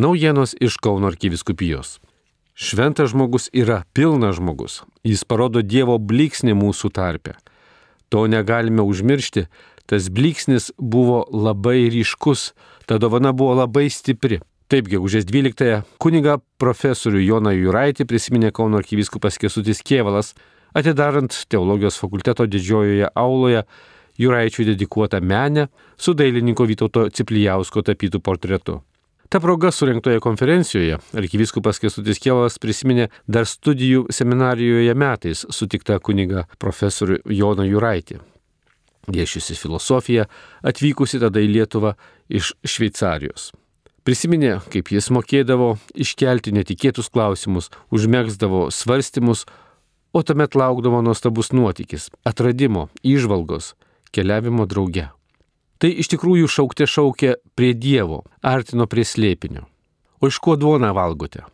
Naujienos iš Kauno arkiviskupijos. Šventas žmogus yra pilnas žmogus. Jis parodo Dievo bliksnį mūsų tarpe. To negalime užmiršti. Tas bliksnis buvo labai ryškus, ta dovana buvo labai stipri. Taip, gegužės 12-ąją kuniga profesorių Joną Juraitį prisiminė Kauno arkivyskupas Kesutis Kievalas, atidarant teologijos fakulteto didžiojoje auloje Juraičiui dedikuotą menę su dailininko Vytauto Ciplijausko tapytų portretu. Ta proga surinktoje konferencijoje arkivyskupas Kestutis Kielas prisiminė dar studijų seminarijoje metais sutiktą kunigą profesorių Joną Juraitį. Dėšiusi filosofiją, atvykusi tada į Lietuvą iš Šveicarijos. Prisiminė, kaip jis mokėdavo iškelti netikėtus klausimus, užmėgsdavo svarstymus, o tuomet laukdavo nuostabus nuotykis - atradimo, išvalgos, keliavimo drauge. Tai iš tikrųjų šaukte šaukė prie Dievo, artino prie slėpinio. O iš ko duoną valgote?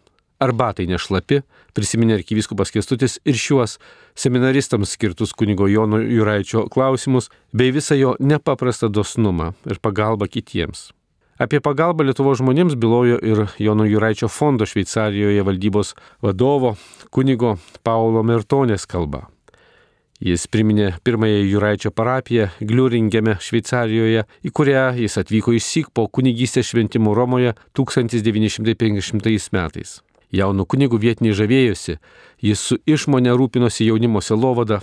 Arbatai nešlapi, prisiminė arkivyskupas Kestutis ir šiuos seminaristams skirtus kunigo Jono Juraičio klausimus, bei visą jo nepaprastą dosnumą ir pagalbą kitiems. Apie pagalbą Lietuvo žmonėms bylojo ir Jono Juraičio fondo Šveicarijoje valdybos vadovo kunigo Paulo Mertonės kalba. Jis priminė pirmąją Juraičio parapiją Gliuringėme, Šveicarijoje, į kurią jis atvyko išsik po kunigystės šventimų Romoje 1950 metais. Jaunų kunigų vietiniai žavėjosi, jis su išmonė rūpinosi jaunimo selovada,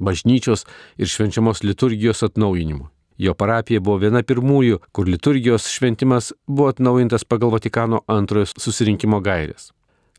bažnyčios ir švenčiamos liturgijos atnaujinimu. Jo parapija buvo viena pirmųjų, kur liturgijos šventimas buvo atnaujintas pagal Vatikano antrojo susirinkimo gairės.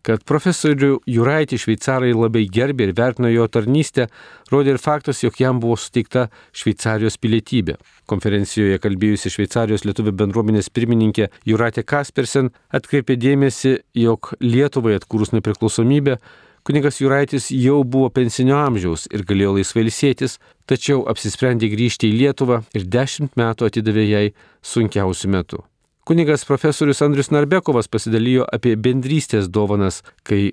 Kad profesorių Juraitį šveicarai labai gerbė ir vertino jo tarnystę, rodė ir faktas, jog jam buvo suteikta Šveicarijos pilietybė. Konferencijoje kalbėjusi Šveicarijos lietuvių bendruomenės pirmininkė Juratė Kaspersen atkreipė dėmesį, jog Lietuvai atkūrus nepriklausomybę, kunigas Juraitis jau buvo pensinio amžiaus ir galėjo laisvai ilsėtis, tačiau apsisprendė grįžti į Lietuvą ir dešimt metų atidavė jai sunkiausių metų. Kunigas profesorius Andrius Narbekovas pasidalijo apie bendrystės dovanas, kai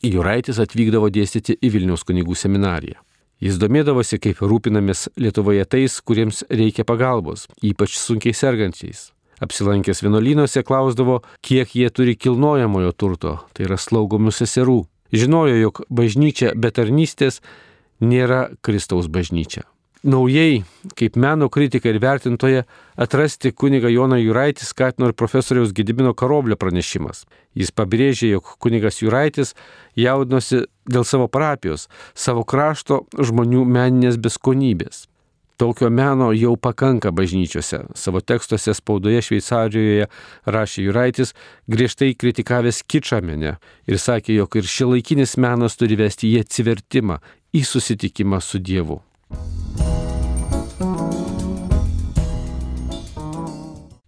Juraitis atvykdavo dėstyti į Vilniaus kunigų seminariją. Jis domėdavosi, kaip rūpinamės Lietuvoje tais, kuriems reikia pagalbos, ypač sunkiai sergančiais. Apsilankęs vienuolynuose klausdavo, kiek jie turi kilnojamojo turto, tai yra slaugomių seserų. Žinojo, jog bažnyčia be tarnystės nėra Kristaus bažnyčia naujai, kaip meno kritika ir vertintoje, atrasti kuniga Joną Juraitį skatino ir profesoriaus Gedimino Karoblio pranešimas. Jis pabrėžė, jog kunigas Juraitis jaudinosi dėl savo parapijos, savo krašto žmonių meninės beskonybės. Tokio meno jau pakanka bažnyčiose. Savo tekstuose spaudoje Šveicarijoje rašė Juraitis, griežtai kritikavęs kičą menę ir sakė, jog ir šilaikinis menas turi vesti į atsivertimą, į susitikimą su Dievu.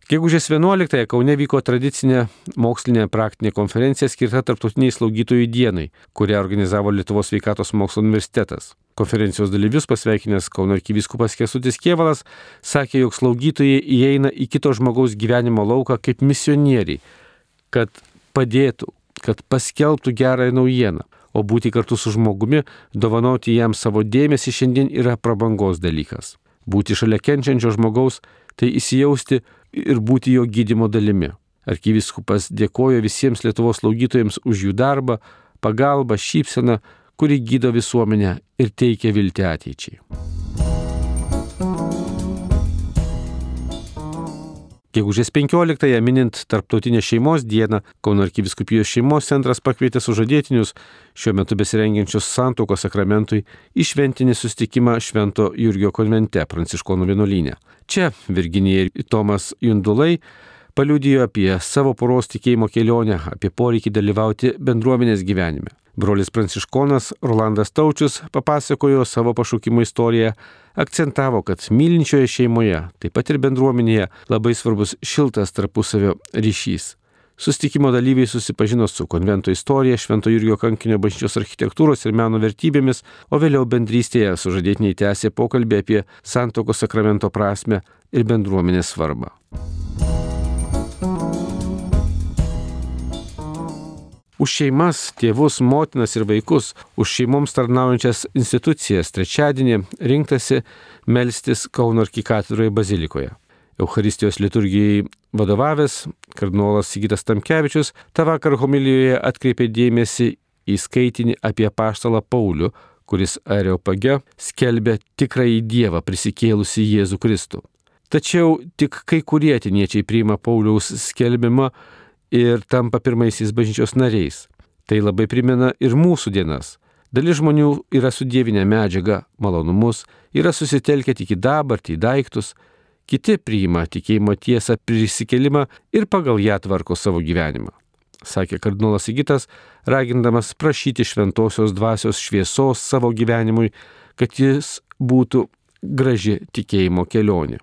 Gegužės 11-ąją Kaune vyko tradicinė mokslinė praktinė konferencija skirta Tarptautiniai slaugytojų dienai, kurią organizavo Lietuvos sveikatos mokslo universitetas. Konferencijos dalyvius pasveikinęs Kauno arkivyskupas Kesutis Kievalas sakė, jog slaugytojai įeina į kito žmogaus gyvenimo lauką kaip misionieriai, kad padėtų, kad paskelbtų gerąją naujieną, o būti kartu su žmogumi, dovanoti jam savo dėmesį šiandien yra prabangos dalykas. Būti šalia kenčiančio žmogaus tai įsijausti ir būti jo gydimo dalimi. Arkiviskupas dėkojo visiems Lietuvos slaugytojams už jų darbą, pagalbą, šypseną, kuri gydo visuomenę ir teikia viltį ateičiai. Gegužės 15-ąją minint Tarptautinę šeimos dieną, Kauno arkiviskupijos šeimos centras pakvietė sužadėtinius šiuo metu besirengiančius santokos sakramentui į šventinį sustikimą Švento Jurgio konvente Pranciškonų vienuolynė. Čia Virginija ir Tomas Jundulai paliudijo apie savo poros tikėjimo kelionę, apie poreikį dalyvauti bendruomenės gyvenime. Brolis Pranciškonas Rolandas Taučius papasakojo savo pašaukimo istoriją, akcentavo, kad mylinčioje šeimoje, taip pat ir bendruomenėje labai svarbus šiltas tarpusavio ryšys. Sustikimo dalyviai susipažino su konvento istorija, Švento Jurgio kankinio bažnyčios architektūros ir meno vertybėmis, o vėliau bendrystėje sužadėtiniai tęsė pokalbį apie santokos sakramento prasme ir bendruomenės svarbą. Už šeimas, tėvus, motinas ir vaikus, už šeimoms tarnaujančias institucijas trečiadienį rinktasi melstis Kauno arkikatūroje bazilikoje. Euharistijos liturgijai vadovavęs kardinolas Sigitas Tamkevičius tą vakar homilijoje atkreipė dėmesį į skaitinį apie paštalą Paulių, kuris Areopage skelbė tikrąjį Dievą prisikėlusi Jėzų Kristų. Tačiau tik kai kurie atiniečiai priima Pauliaus skelbimą ir tampa pirmaisiais bažnyčios nariais. Tai labai primena ir mūsų dienas. Dalis žmonių yra sudėvinę medžiagą, malonumus, yra susitelkę tik į dabartį, į daiktus, kiti priima tikėjimo tiesą prisikelimą ir pagal ją tvarko savo gyvenimą. Sakė kardinolas Sigitas, ragindamas prašyti šventosios dvasios šviesos savo gyvenimui, kad jis būtų graži tikėjimo kelionė.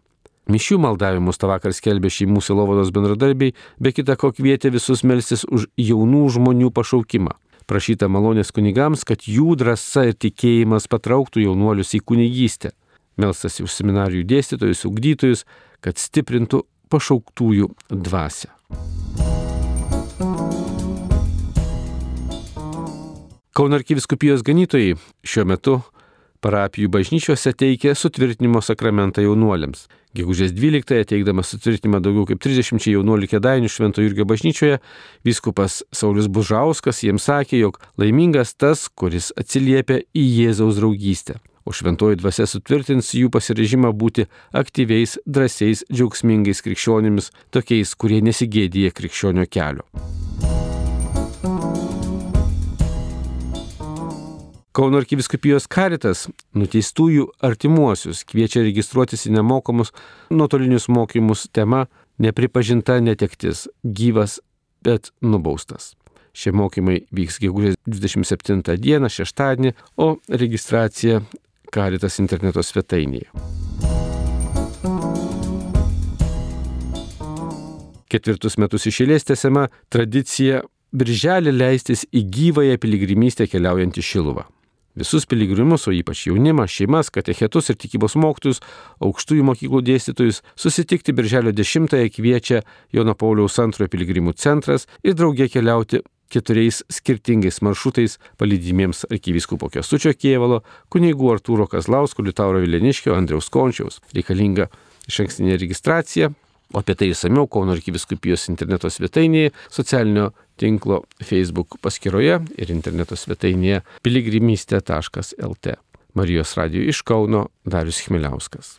Mišių maldavimus tą vakar skelbė šeimų silovados bendradarbiai, be kita ko kvietė visus melstis už jaunų žmonių pašaukimą. Prašyta malonės kunigams, kad jų drąsa ir tikėjimas patrauktų jaunuolius į kunigystę. Melstasi už seminarijų dėstytojus, ugdytojus, kad stiprintų pašauktųjų dvasę. Kaunarkyviskupijos ganytojai šiuo metu parapijų bažnyčiose teikia sutvirtinimo sakramentą jaunuoliams. Gegužės 12-ąją teikdamas sutvirtinimą daugiau kaip 30 jaunuolių kėdainių Švento Jurgio bažnyčioje, viskupas Saulis Bužauskas jiems sakė, jog laimingas tas, kuris atsiliepia į Jėzaus draugystę. O šventoji dvasia sutvirtins jų pasirežimą būti aktyviais, drąsiais, džiaugsmingais krikščionimis, tokiais, kurie nesigėdėja krikščionio kelio. Kauno arkiviskupijos karitas nuteistųjų artimuosius kviečia registruotis į nemokamus nuotolinius mokymus tema nepripažinta netektis - gyvas, bet nubaustas. Šie mokymai vyks gegužės 27 dieną, šeštadienį, o registracija karitas interneto svetainėje. Ketvirtus metus išėlės tęsiama tradicija birželį leistis į gyvąją piligrimystę keliaujant į Šiluvą. Visus piligrimus, o ypač jaunimą, šeimas, katechetus ir tikybos mokytojus, aukštųjų mokyklų dėstytojus susitikti birželio 10-ąją kviečia Jono Pauliaus antrojo piligrimų centras ir draugė keliauti keturiais skirtingais maršrutais palydimiems arkivyskupo Kestučio Kievalo, kunigų Artūro Kazlausko, Liutauro Vileniškio, Andriaus Končiaus. Reikalinga iš ankstinė registracija, O apie tai įsamiau Kauno arkiviskupijos interneto svetainėje, socialinio tinklo Facebook paskyroje ir interneto svetainėje piligrimystė.lt. Marijos radio iš Kauno Darius Chmeliauskas.